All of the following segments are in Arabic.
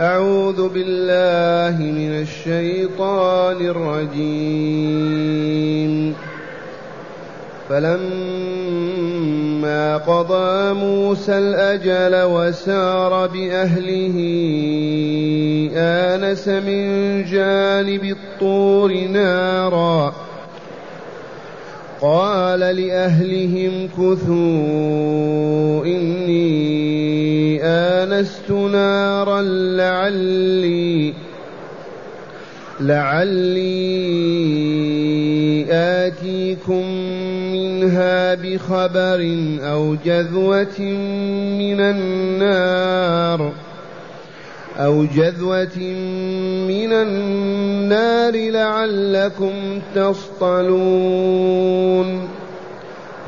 أعوذ بالله من الشيطان الرجيم. فلما قضى موسى الأجل وسار بأهله آنس من جانب الطور نارا. قال لأهلهم كثوا إني آنست نارا لعلي لعلي آتيكم منها بخبر أو جذوة من النار أو جذوة من النار لعلكم تصطلون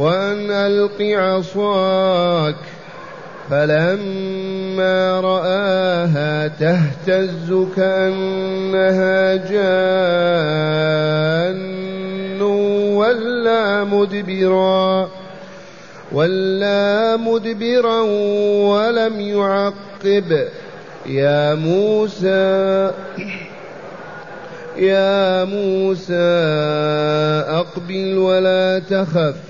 وأن ألق عصاك فلما رآها تهتز كأنها جان ولا مدبرا ولا مدبرا ولم يعقب. يا موسى يا موسى أقبل ولا تخف.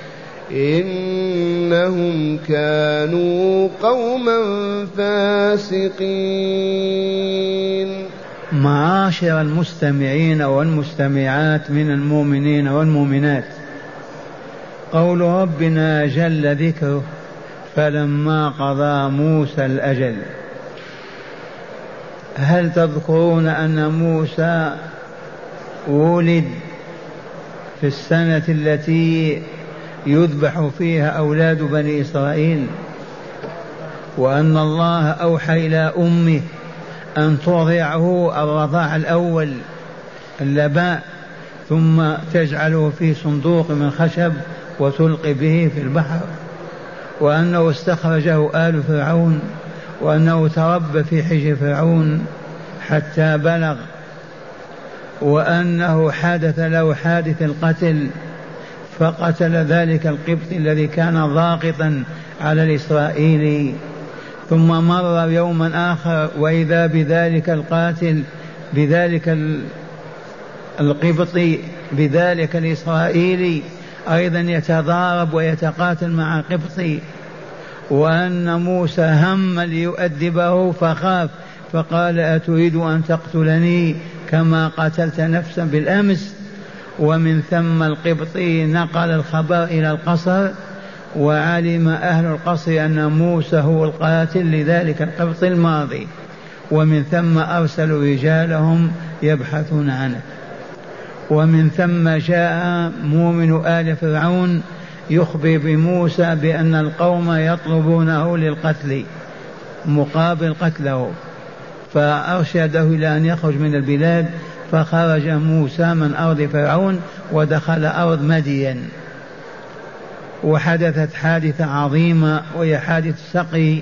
إنهم كانوا قوما فاسقين. معاشر المستمعين والمستمعات من المؤمنين والمؤمنات قول ربنا جل ذكره فلما قضى موسى الأجل. هل تذكرون أن موسى ولد في السنة التي يذبح فيها أولاد بني إسرائيل وأن الله أوحى إلى أمه أن ترضعه الرضاع الأول اللباء ثم تجعله في صندوق من خشب وتلقي به في البحر وأنه استخرجه آل فرعون وأنه تربى في حجر فرعون حتى بلغ وأنه حدث له حادث القتل. فقتل ذلك القبط الذي كان ضاغطا على الإسرائيلي. ثم مر يوما آخر وإذا بذلك القاتل بذلك القبطي بذلك الإسرائيلي أيضا يتضارب ويتقاتل مع قبطي وأن موسى هم ليؤدبه فخاف فقال أتريد أن تقتلني كما قتلت نفسا بالأمس؟ ومن ثم القبطي نقل الخبر إلى القصر وعلم أهل القصر أن موسى هو القاتل لذلك القبط الماضي. ومن ثم أرسلوا رجالهم يبحثون عنه. ومن ثم جاء مؤمن آل فرعون يخبر بموسى بأن القوم يطلبونه للقتل مقابل قتله. فأرشده إلى أن يخرج من البلاد فخرج موسى من أرض فرعون ودخل أرض مدين. وحدثت حادثة عظيمة وهي حادث سقي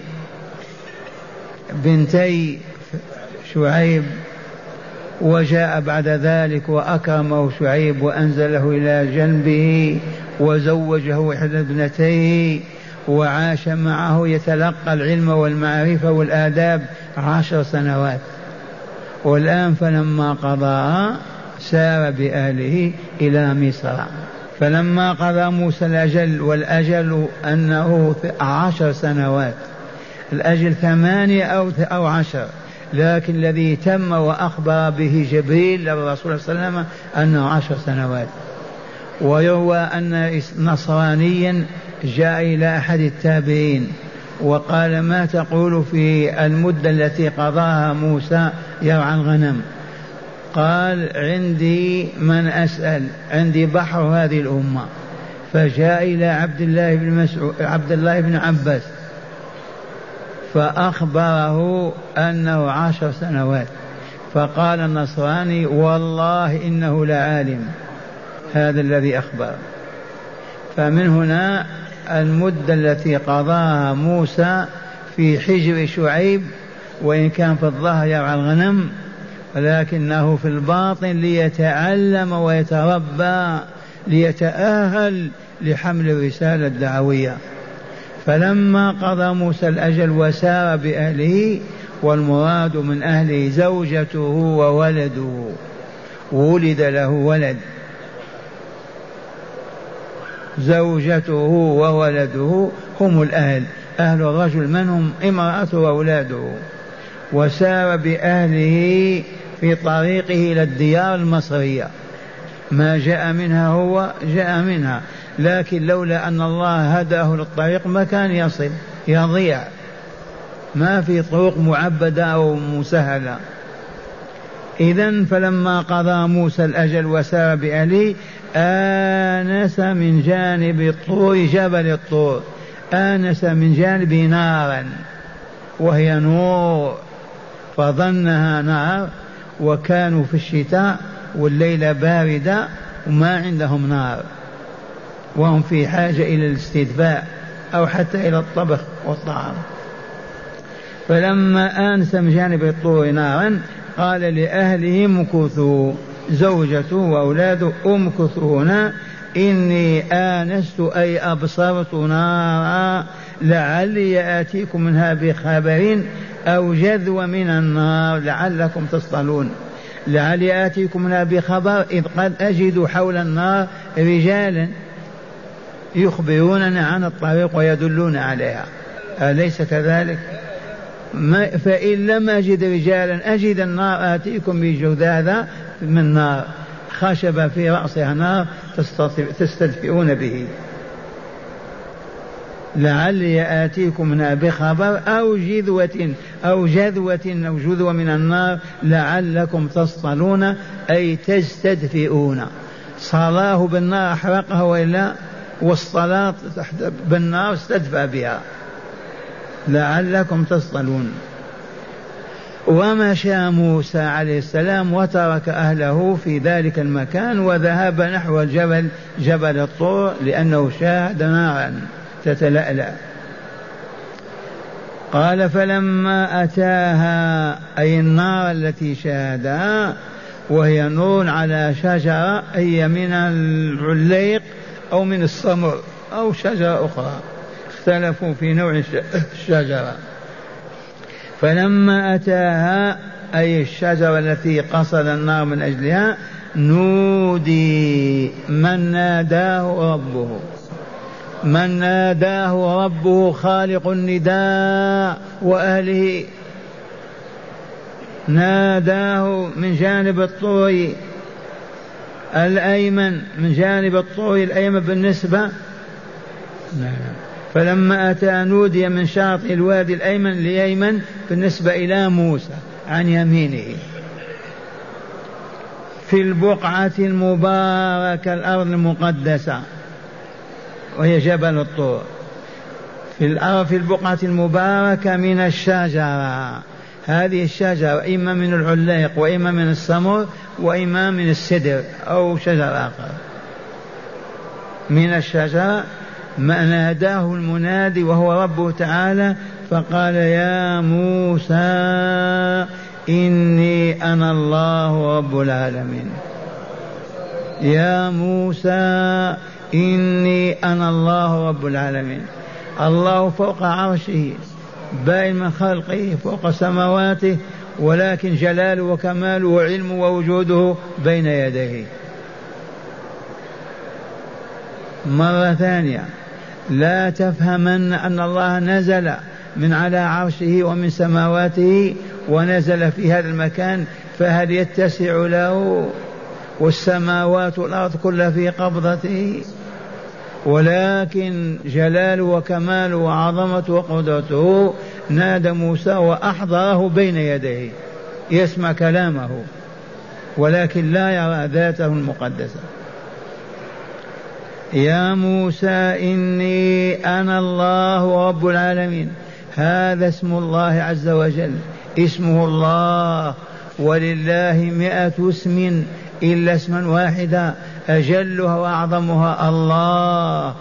بنتي شعيب وجاء بعد ذلك وأكرمه شعيب وأنزله إلى جنبه وزوجه إحدى ابنتيه وعاش معه يتلقى العلم والمعرفة والآداب عشر سنوات. والآن فلما قضى سار بأهله إلى مصر. فلما قضى موسى الأجل والأجل أنه عشر سنوات. الأجل ثمانية أو أو عشر. لكن الذي تم وأخبر به جبريل للرسول صلى الله عليه وسلم أنه عشر سنوات. ويروى أن نصرانيا جاء إلى أحد التابعين. وقال ما تقول في المدة التي قضاها موسى يرعى الغنم؟ قال عندي من أسأل عندي بحر هذه الأمة. فجاء إلى عبد الله بن مسعود عبد الله بن عباس فأخبره أنه عشر سنوات. فقال النصراني والله إنه لعالم هذا الذي أخبر فمن هنا المدة التي قضاها موسى في حجر شعيب وإن كان في الظهر يرعى الغنم ولكنه في الباطن ليتعلم ويتربى ليتأهل لحمل الرسالة الدعوية. فلما قضى موسى الأجل وسار بأهله والمراد من أهله زوجته وولده ولد له ولد. زوجته وولده هم الأهل. أهل الرجل من هم امرأته وأولاده. وسار بأهله في طريقه إلى الديار المصرية. ما جاء منها هو جاء منها. لكن لولا أن الله هداه للطريق ما كان يصل يضيع. ما في طرق معبدة أو مسهلة. إذا فلما قضى موسى الأجل وسار بأهله آنس من جانب الطور جبل الطور آنس من جانبه نارا وهي نور فظنها نار وكانوا في الشتاء والليلة باردة وما عندهم نار. وهم في حاجة إلى الاستدفاء أو حتى إلى الطبخ والطعام. فلما آنس من جانب الطور نارا قال لأهله امكثوا زوجته وأولاده امكثوا هنا إني آنست أي أبصرت نارا لعلي آتيكم منها بخبر أو جذوة من النار. لعلكم تصطلون. لعلي آتيكم منها بخبر إذ قد أجد حول النار رجالا يخبروننا عن الطريق ويدلون عليها. أليس كذلك؟ ما فإن لم أجد رجالا أجد النار آتيكم بجذاذة من نار خشب في رأسها نار تستدفئون به. لعلي آتيكم منها بخبر أو جذوة أو جذوة أو جذوة من النار لعلكم تصطلون أي تستدفئون. صلاه بالنار أحرقها وإلا والصلاة بالنار استدفى بها. لعلكم تصطلون. ومشى موسى عليه السلام وترك أهله في ذلك المكان وذهب نحو الجبل جبل الطور لأنه شاهد نارا تتلألأ. قال فلما أتاها أي النار التي شاهدها وهي نور على شجرة أي من العليق أو من الصمر أو شجرة أخرى اختلفوا في نوع الشجرة. فلما أتاها أي الشجرة التي قصد النار من أجلها نودي من ناداه ربه. من ناداه ربه خالق النداء وأهله. ناداه من جانب الطور الأيمن من جانب الطور الأيمن بالنسبة. نعم. فلما أتى نودي من شاطئ الوادي الأيمن الأيمن بالنسبة إلى موسى عن يمينه. في البقعة المباركة الأرض المقدسة وهي جبل الطور. في الأرض في البقعة المباركة من الشجرة. هذه الشجرة إما من العليق وإما من السمر وإما من السدر أو شجر آخر. من الشجرة ما ناداه المنادي وهو ربه تعالى فقال يا موسى إني أنا الله رب العالمين. يا موسى إني أنا الله رب العالمين. الله فوق عرشه باين من خلقه فوق سماواته ولكن جلاله وكماله وعلمه ووجوده بين يديه. مرة ثانية. لا تفهمن أن الله نزل من على عرشه ومن سماواته ونزل في هذا المكان فهل يتسع له والسماوات والأرض كلها في قبضته؟ ولكن جلاله وكماله وعظمته وقدرته نادى موسى وأحضره بين يديه يسمع كلامه ولكن لا يرى ذاته المقدسة. يا موسى إني أنا الله رب العالمين. هذا اسم الله عز وجل. اسمه الله. ولله مئة اسم إلا اسما واحدا. أجلها وأعظمها الله.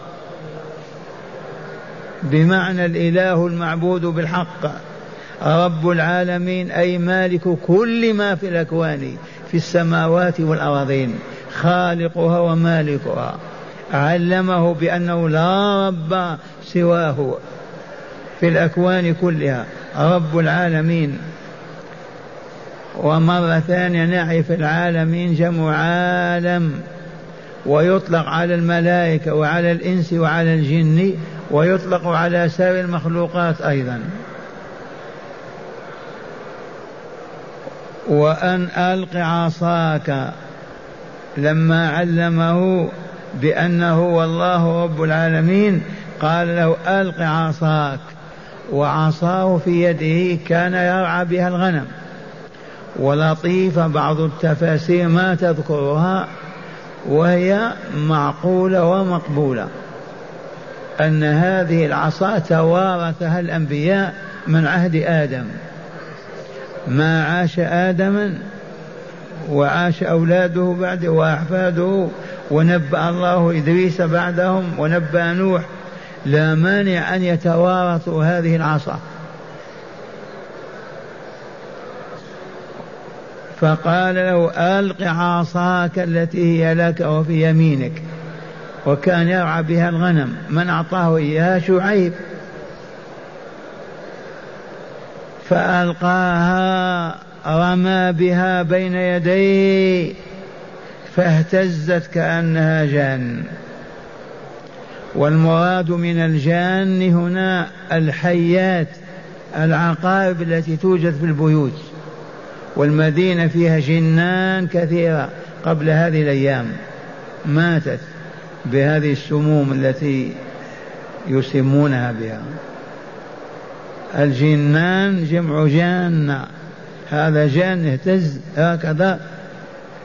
بمعنى الإله المعبود بالحق. رب العالمين أي مالك كل ما في الأكوان في السماوات والأراضين. خالقها ومالكها. علمه بأنه لا رب سواه في الأكوان كلها. رب العالمين. ومرة ثانية نعرف العالمين جمع عالم ويطلق على الملائكة وعلى الإنس وعلى الجن ويطلق على سائر المخلوقات أيضا. وأن ألق عصاك لما علمه بأنه والله رب العالمين قال له ألق عصاك وعصاه في يده كان يرعى بها الغنم. ولطيفة بعض التفاسير ما تذكرها وهي معقولة ومقبولة أن هذه العصا توارثها الأنبياء من عهد آدم. ما عاش آدم وعاش أولاده بعده وأحفاده ونبأ الله إدريس بعدهم ونبأ نوح. لا مانع أن يتوارثوا هذه العصا. فقال له ألق عصاك التي هي لك وفي يمينك. وكان يرعى بها الغنم. من أعطاه إياها؟ شعيب. فألقاها رمى بها بين يديه. فاهتزت كأنها جان. والمراد من الجان هنا الحيات العقارب التي توجد في البيوت. والمدينة فيها جنان كثيرة قبل هذه الأيام. ماتت بهذه السموم التي يسمونها بها. الجنان جمع جان. هذا جان اهتز هكذا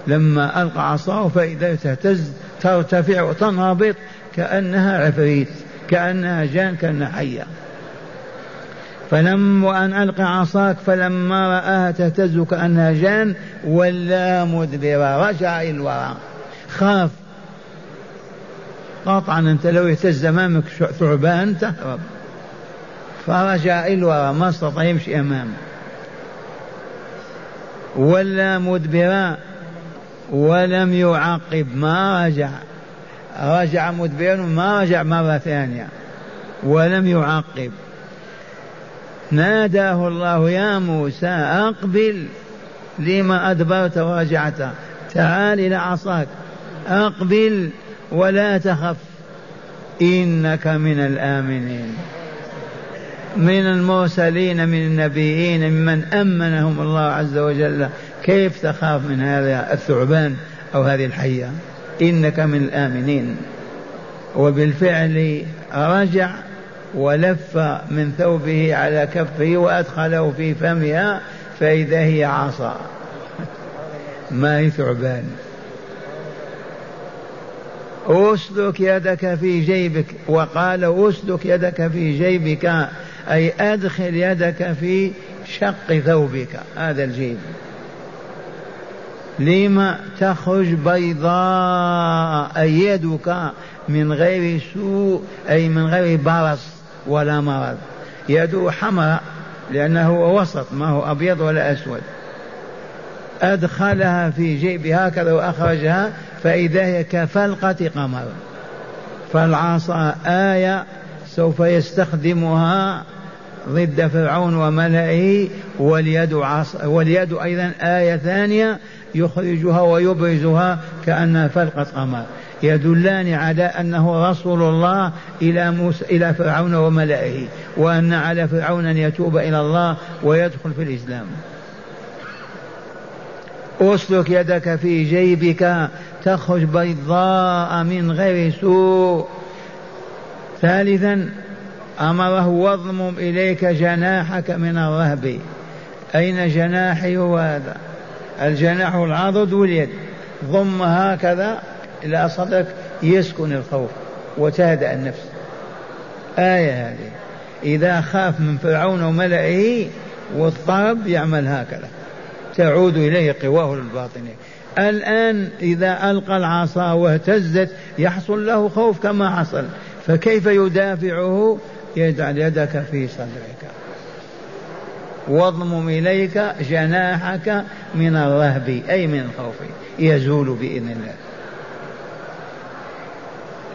لما ألقى عصاه فإذا تهتز ترتفع وتنهبط كأنها عفريت كأنها جان كأنها حية. فلما أن ألقى عصاك فلما رآها تهتز كأنها جان ولا مدبرا رجع إلى الوراء خاف. قطعا أنت لو اهتز أمامك ثعبان تهرب. فرجع إلى الوراء ما استطاع يمشي أمامه. ولا مدبرا ولم يعقب ما رجع. رجع مدبرا ما رجع مرة ثانية. ولم يعقب. ناداه الله يا موسى أقبل لما أدبرت ورجعت. تعال إلى عصاك. أقبل ولا تخف. إنك من الآمنين. من المرسلين من النبيين ممن أمنهم الله عز وجل. كيف تخاف من هذا الثعبان أو هذه الحية؟ إنك من الآمنين. وبالفعل رجع ولف من ثوبه على كفه وأدخله في فمها فإذا هي عصا. ما هي ثعبان؟ أسلك يدك في جيبك. وقال أسلك يدك في جيبك أي أدخل يدك في شق ثوبك. هذا الجيب. لما تخرج بيضاء أي يدك من غير سوء أي من غير برص ولا مرض. يده حمراء لأنه هو وسط ما هو أبيض ولا أسود. أدخلها في جيبه هكذا وأخرجها فإذا هي كفلقة قمر. فالعصا آية سوف يستخدمها ضد فرعون وملئه واليد عص واليد أيضا آية ثانية يخرجها ويبرزها كأنها فلقة قمر يدلان على أنه رسول الله إلى موسى إلى فرعون وملئه وأن على فرعون أن يتوب إلى الله ويدخل في الإسلام. أسلك يدك في جيبك تخرج بيضاء من غير سوء. ثالثا أمره واضمم إليك جناحك من الرهب. أين جناحي هو هذا؟ الجناح العضد واليد. ضم هكذا إلى صدرك يسكن الخوف وتهدأ النفس. آية هذه. إذا خاف من فرعون وملئه واضطرب يعمل هكذا. تعود إليه قواه الباطنية الآن إذا ألقى العصا واهتزت يحصل له خوف كما حصل. فكيف يدافعه؟ يجعل يدك في صدرك. واضمم إليك جناحك من الرهب أي من الخوف يزول بإذن الله.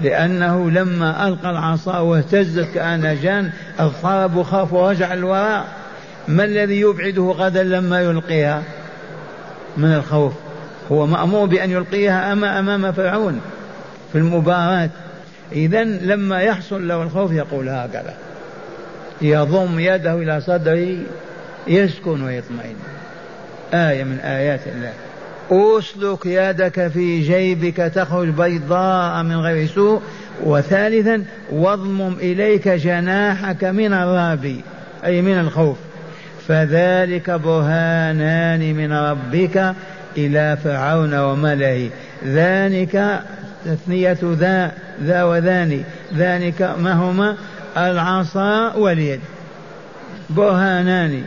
لأنه لما ألقى العصا واهتزت كأن جان اضطرب وخاف ورجع الوراء. ما الذي يبعده غدا لما يلقيها؟ من الخوف. هو مأمور بأن يلقيها أما أمام فرعون. في المباراة. إذا لما يحصل له الخوف يقول هكذا. يضم يده إلى صدره يسكن ويطمئن. آية من آيات الله. أسلك يدك في جيبك تخرج بيضاء من غير سوء. وثالثا واضمم إليك جناحك من الرهب أي من الخوف. فذلك برهانان من ربك إلى فرعون وملئه. ذلك تثنية ذا ذا وذاني ذلك ما هما العصا واليد. برهانان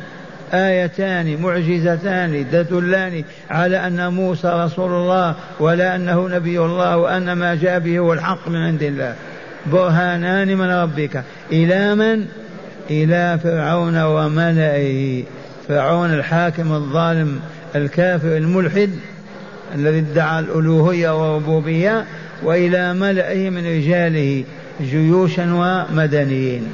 آيتان معجزتان تدلان على أن موسى رسول الله ولا أنه نبي الله وأن ما جاء به هو الحق من عند الله. برهانان من ربك. إلى من؟ إلى فرعون وملئه. فرعون الحاكم الظالم الكافر الملحد الذي ادعى الألوهية والربوبية وإلى ملئه من رجاله جيوشا ومدنيين.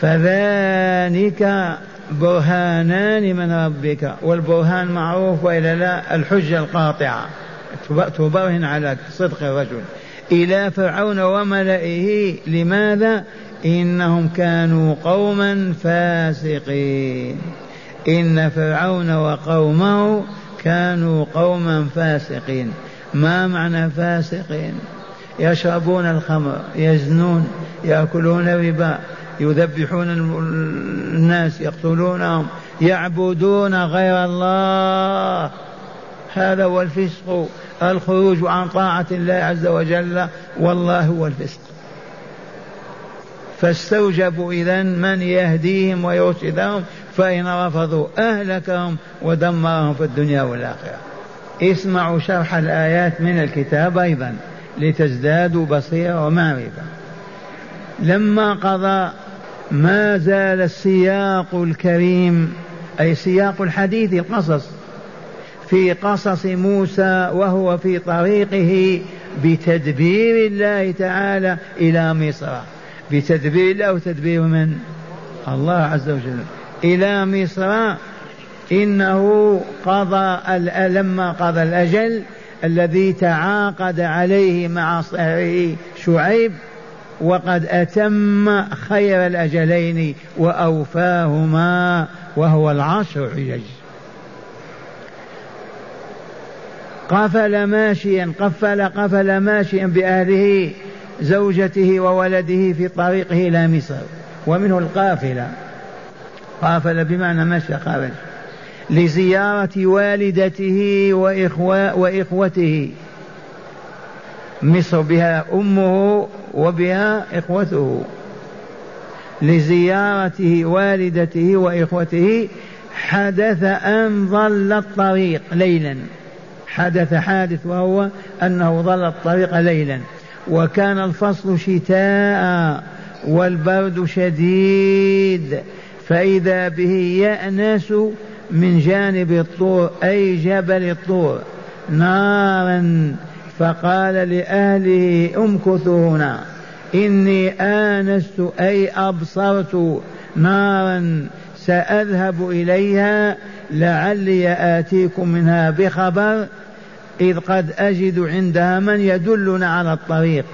فذلك برهانان من ربك والبرهان معروف والا لا الحجة القاطعة. تبرهن على صدق الرجل. إلى فرعون وملئه. لماذا؟ إنهم كانوا قوما فاسقين. إن فرعون وقومه كانوا قوما فاسقين. ما معنى فاسقين؟ يشربون الخمر يزنون يأكلون الربا يذبحون الناس يقتلونهم يعبدون غير الله. هذا هو الفسق الخروج عن طاعة الله عز وجل. والله هو الفسق. فاستوجبوا إذا من يهديهم ويرشدهم فإن رفضوا أهلكهم ودمرهم في الدنيا والآخرة. اسمعوا شرح الآيات من الكتاب أيضا لتزدادوا بصيرة ومعرفة. لما قضى ما زال السياق الكريم أي سياق الحديث القصص في قصص موسى وهو في طريقه بتدبير الله تعالى إلى مصر. بتدبير الله وتدبير من؟ الله عز وجل. إلى مصر إنه قضى لما قضى الأجل الذي تعاقد عليه مع شعيب وقد أتم خير الأجلين وأوفاهما وهو العشر حجج قفل ماشيا قفل قفل ماشيا بأهله زوجته وولده في طريقه إلى مصر ومنه القافلة. قافل بمعنى مشى خرج لزيارة والدته وإخوة وإخوته. مصر بها أمه وبها إخوته. لزيارته والدته وإخوته حدث أن ضل الطريق ليلا. حدث حادث وهو أنه ضل الطريق ليلا. وكان الفصل شتاء والبرد شديد. فإذا به يأنس من جانب الطور أي جبل الطور. نارا فقال لأهله امكثوا هنا. إني آنست أي أبصرت نارا سأذهب إليها لعلي آتيكم منها بخبر إذ قد أجد عندها من يدلنا على الطريق.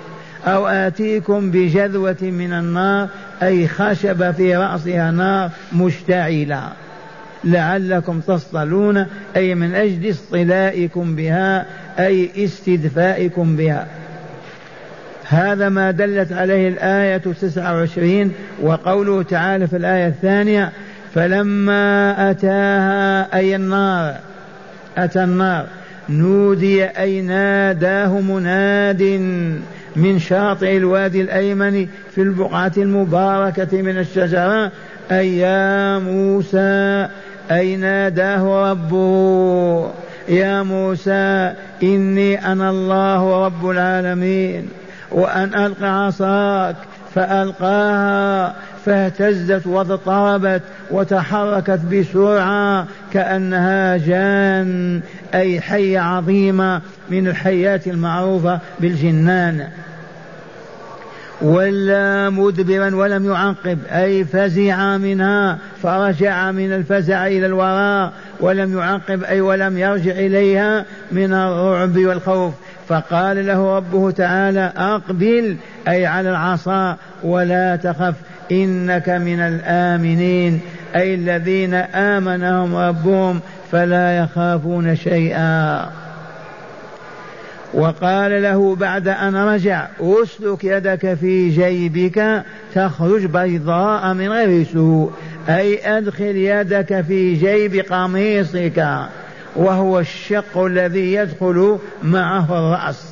أو آتيكم بجذوة من النار أي خشب في رأسها نار مشتعلة. لعلكم تصطلون أي من أجل اصطلائكم بها أي استدفائكم بها. هذا ما دلت عليه الآية 29 وقوله تعالى في الآية الثانية فلما أتاها أي النار أتى النار نودي أي ناداه مناد من شاطئ الوادي الأيمن في البقعة المباركة من الشجرة أي يا موسى أي ناداه ربه؟ يا موسى إني أنا الله رب العالمين. وأن ألق عصاك فألقاها فاهتزت واضطربت وتحركت بسرعة كأنها جان أي حية عظيمة من الحيات المعروفة بالجنان. ولا مدبرا ولم يعقب أي فزع منها فرجع من الفزع إلى الوراء ولم يعقب أي ولم يرجع إليها من الرعب والخوف. فقال له ربه تعالى أقبل أي على العصا ولا تخف إنك من الآمنين. أي الذين آمنهم ربهم فلا يخافون شيئا. وقال له بعد أن رجع أسلك يدك في جيبك تخرج بيضاء من غير سوء أي أدخل يدك في جيب قميصك وهو الشق الذي يدخل معه الرأس.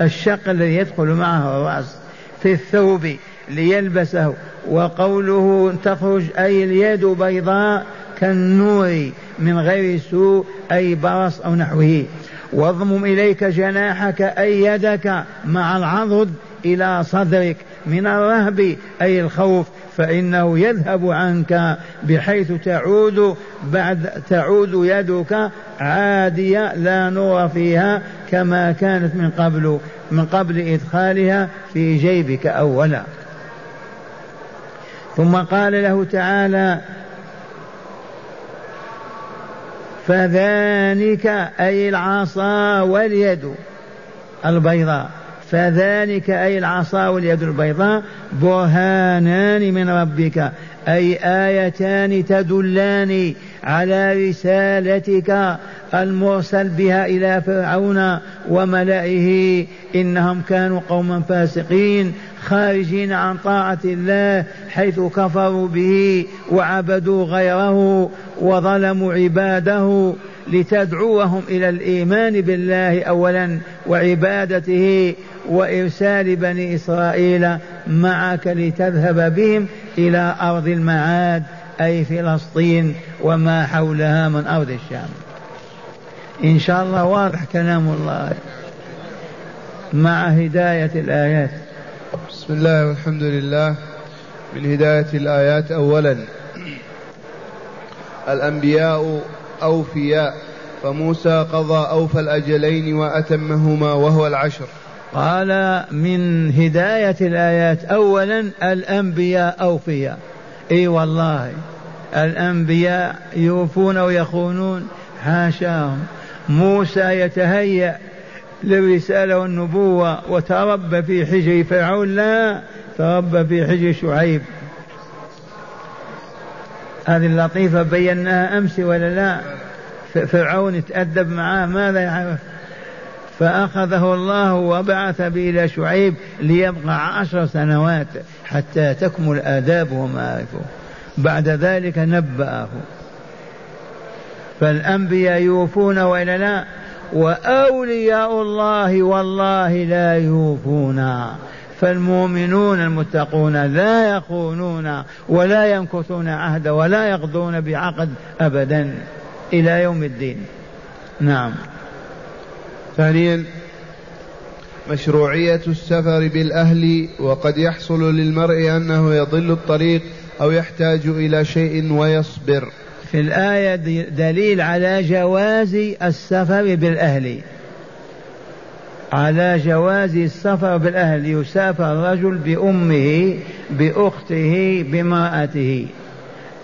الشق الذي يدخل معه الرأس. في الثوب ليلبسه وقوله تخرج أي اليد بيضاء كالنور من غير سوء أي برص أو نحوه. واضمم إليك جناحك أي يدك مع العضد إلى صدرك من الرهب أي الخوف فإنه يذهب عنك بحيث تعود بعد تعود يدك عادية لا نور فيها كما كانت من قبل من قبل إدخالها في جيبك أولا. ثم قال له تعالى فذلك أي العصا واليد البيضاء. فذلك أي العصا واليد البيضاء. برهانان من ربك. أي آيتان تدلان على رسالتك المرسل بها إلى فرعون وملئه إنهم كانوا قوما فاسقين خارجين عن طاعة الله حيث كفروا به وعبدوا غيره وظلموا عباده لتدعوهم إلى الإيمان بالله أولا وعبادته وإرسال بني إسرائيل معك لتذهب بهم إلى أرض المعاد أي فلسطين وما حولها من أرض الشام. إن شاء الله واضح كلام الله. مع هداية الآيات. بسم الله والحمد لله. من هداية الآيات أولا الأنبياء أوفياء فموسى قضى أوفى الأجلين وأتمهما وهو العشر. قال من هداية الآيات أولا الأنبياء أوفياء. إي والله الأنبياء يوفون ويخونون. حاشاهم موسى يتهيأ للرسالة والنبوة وتربى في حجر فرعون. لا تربى في حجر شعيب. هذه اللطيفة بيناها أمس ولا لا؟ فرعون تأدب معاه ماذا يعرف؟ فأخذه الله وبعث به إلى شعيب ليبقى عشر سنوات حتى تكمل آدابه ومعارفه. بعد ذلك نبأه. فالأنبياء يوفون وإلا لا وأولياء الله والله لا يوفون. فالمؤمنون المتقون لا يخونون ولا ينكثون عهدا ولا يقضون بعقد أبدا إلى يوم الدين. نعم. ثانيا مشروعية السفر بالأهل وقد يحصل للمرء أنه يضل الطريق أو يحتاج إلى شيء ويصبر. في الآية دليل على جواز السفر بالأهل. على جواز السفر بالأهل يسافر الرجل بأمه بأخته بامرأته.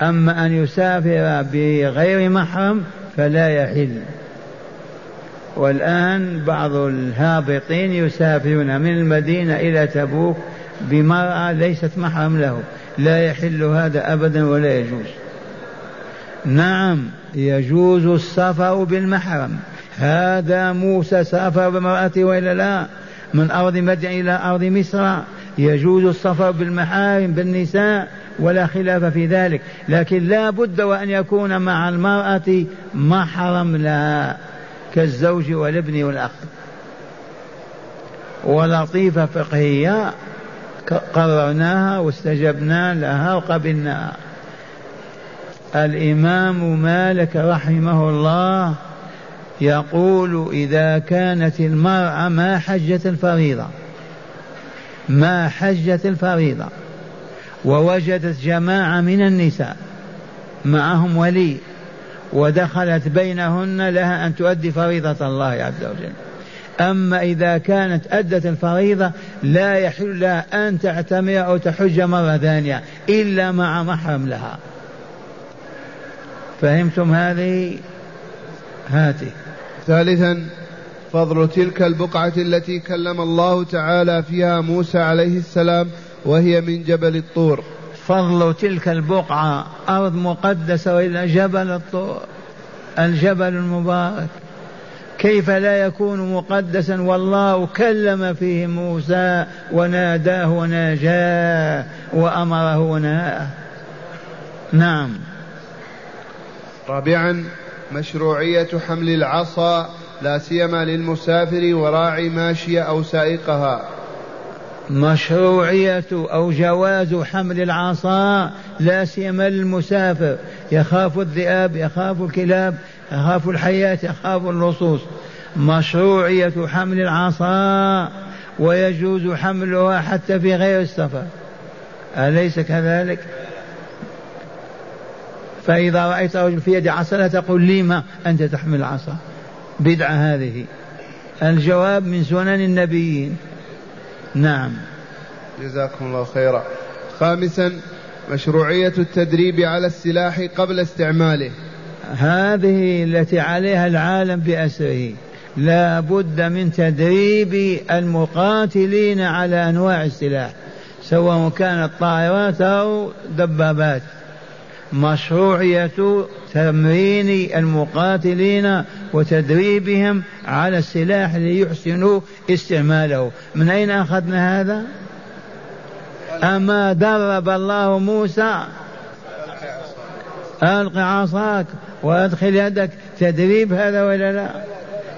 أما أن يسافر بغير محرم فلا يحل. والآن بعض الهابطين يسافرون من المدينة إلى تبوك بمرأة ليست محرم له. لا يحل هذا أبدا ولا يجوز. نعم يجوز السفر بالمحرم. هذا موسى سافر بامرأته وإلا لا؟ من أرض مدين إلى أرض مصر. يجوز السفر بالمحارم بالنساء ولا خلاف في ذلك. لكن لا بد وأن يكون مع المرأة محرم لها. كالزوج والابن والأخ. ولطيفة فقهية قررناها واستجبنا لها وقبلناها. الإمام مالك رحمه الله يقول إذا كانت المرأة ما حجت الفريضة ما حجت الفريضة ووجدت جماعة من النساء معهم ولي ودخلت بينهن لها أن تؤدي فريضة الله عز وجل. أما إذا كانت أدت الفريضة لا يحل لها أن تعتمر أو تحج مرة ثانية إلا مع محرم لها. فهمتم هذه؟ هاته ثالثا فضل تلك البقعة التي كلم الله تعالى فيها موسى عليه السلام وهي من جبل الطور. فضل تلك البقعة أرض مقدسة وإلى جبل الطور الجبل المبارك. كيف لا يكون مقدسا؟ والله كلم فيه موسى وناداه وناجاه وأمره ونهاه. نعم. رابعا مشروعية حمل العصا لا سيما للمسافر وراعي ماشية أو سائقها مشروعية أو جواز حمل العصا لا سيما للمسافر يخاف الذئاب يخاف الكلاب يخاف الحياة يخاف اللصوص مشروعية حمل العصا ويجوز حملها حتى في غير السفر. أليس كذلك؟ فإذا رأيت رجل في يد عصا لا تقول لما أنت تحمل العصا. بدعة هذه. الجواب من سنن النبيين. نعم. جزاكم الله خيرا. خامسا مشروعية التدريب على السلاح قبل استعماله. هذه التي عليها العالم بأسره. لا بد من تدريب المقاتلين على أنواع السلاح سواء كانت طائرات أو دبابات. مشروعية تمرين المقاتلين وتدريبهم على السلاح ليحسنوا استعماله. من أين أخذنا هذا؟ أما درب الله موسى. ألق عصاك وأدخل يدك. تدريب هذا ولا لا؟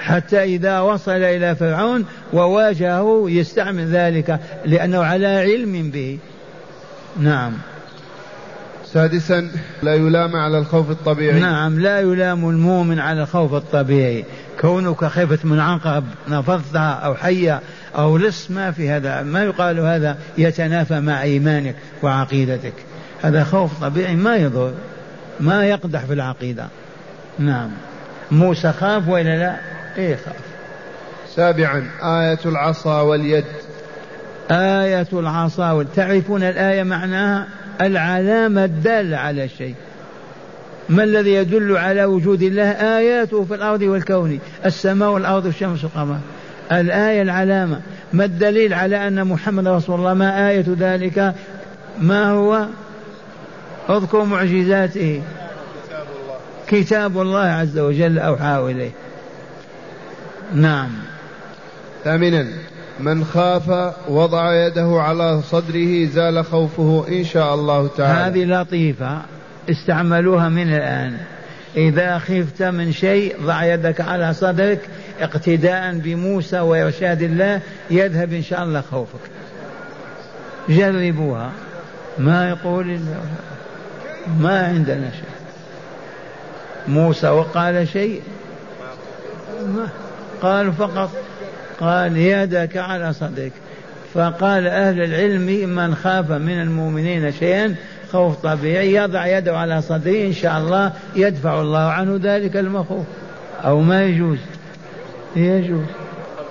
حتى إذا وصل إلى فرعون وواجهه يستعمل ذلك لأنه على علم به. نعم. سادسا لا يلام على الخوف الطبيعي. نعم لا يلام المؤمن على الخوف الطبيعي. كونك خفت من عقرب نفضتها أو حية أو لص ما في هذا ما يقال هذا يتنافى مع إيمانك وعقيدتك. هذا خوف طبيعي ما يضر ما يقدح في العقيدة. نعم. موسى خاف ولا لا؟ إيه خاف. سابعا آية العصا واليد. آية العصا تعرفون الآية معناها؟ العلامة الدالة على الشيء ما الذي يدل على وجود الله؟ آياته في الأرض والكون. السماء والأرض والشمس والقمر. الآية العلامة. ما الدليل على أن محمد رسول الله؟ ما آية ذلك؟ ما هو؟ اذكر معجزاته. كتاب الله عز وجل أوحاه إليه. نعم. ثامنا. من خاف وضع يده على صدره زال خوفه إن شاء الله تعالى. هذه لطيفة استعملوها من الآن. إذا خفت من شيء ضع يدك على صدرك اقتداء بموسى وإرشاد الله يذهب إن شاء الله خوفك. جربوها. ما يقول ما عندنا شيء. موسى وقال شيء؟ ما. قالوا فقط قال يدك على صدرك. فقال أهل العلم من خاف من المؤمنين شيئا خوف طبيعي يضع يده على صدره إن شاء الله يدفع الله عنه ذلك المخوف. أو ما يجوز. يجوز.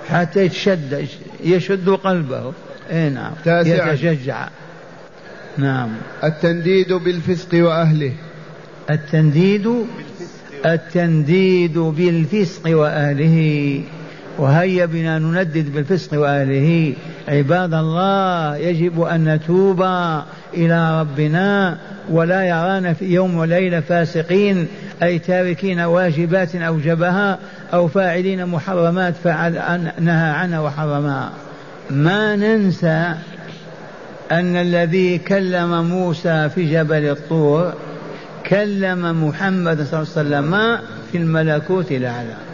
حتى يتشد يشد قلبه. اي نعم. يتشجع. نعم. التنديد بالفسق وأهله. التنديد التنديد بالفسق وأهله. وهيا بنا نندد بالفسق واهله عباد الله يجب أن نتوب إلى ربنا ولا يرانا في يوم وليلة فاسقين أي تاركين واجبات اوجبها أو فاعلين محرمات فعل نهى عنها وحرمها. ما ننسى أن الذي كلم موسى في جبل الطور كلم محمد صلى الله عليه وسلم في الملكوت الأعلى.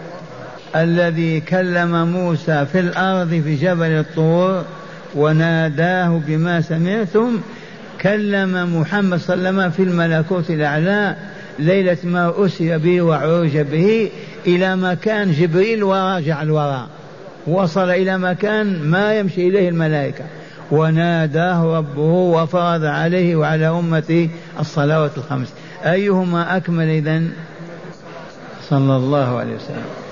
الذي كلم موسى في الأرض في جبل الطور وناداه بما سمعتم. كلم محمد صلى الله عليه وسلم في الملكوت الأعلى ليلة ما اسري به وعرج به إلى مكان جبريل وراجع الوراء. وصل إلى مكان ما يمشي إليه الملائكة. وناداه ربه وفرض عليه وعلى امته الصلوات الخمس. أيهما أكمل إذن؟ صلى الله عليه وسلم.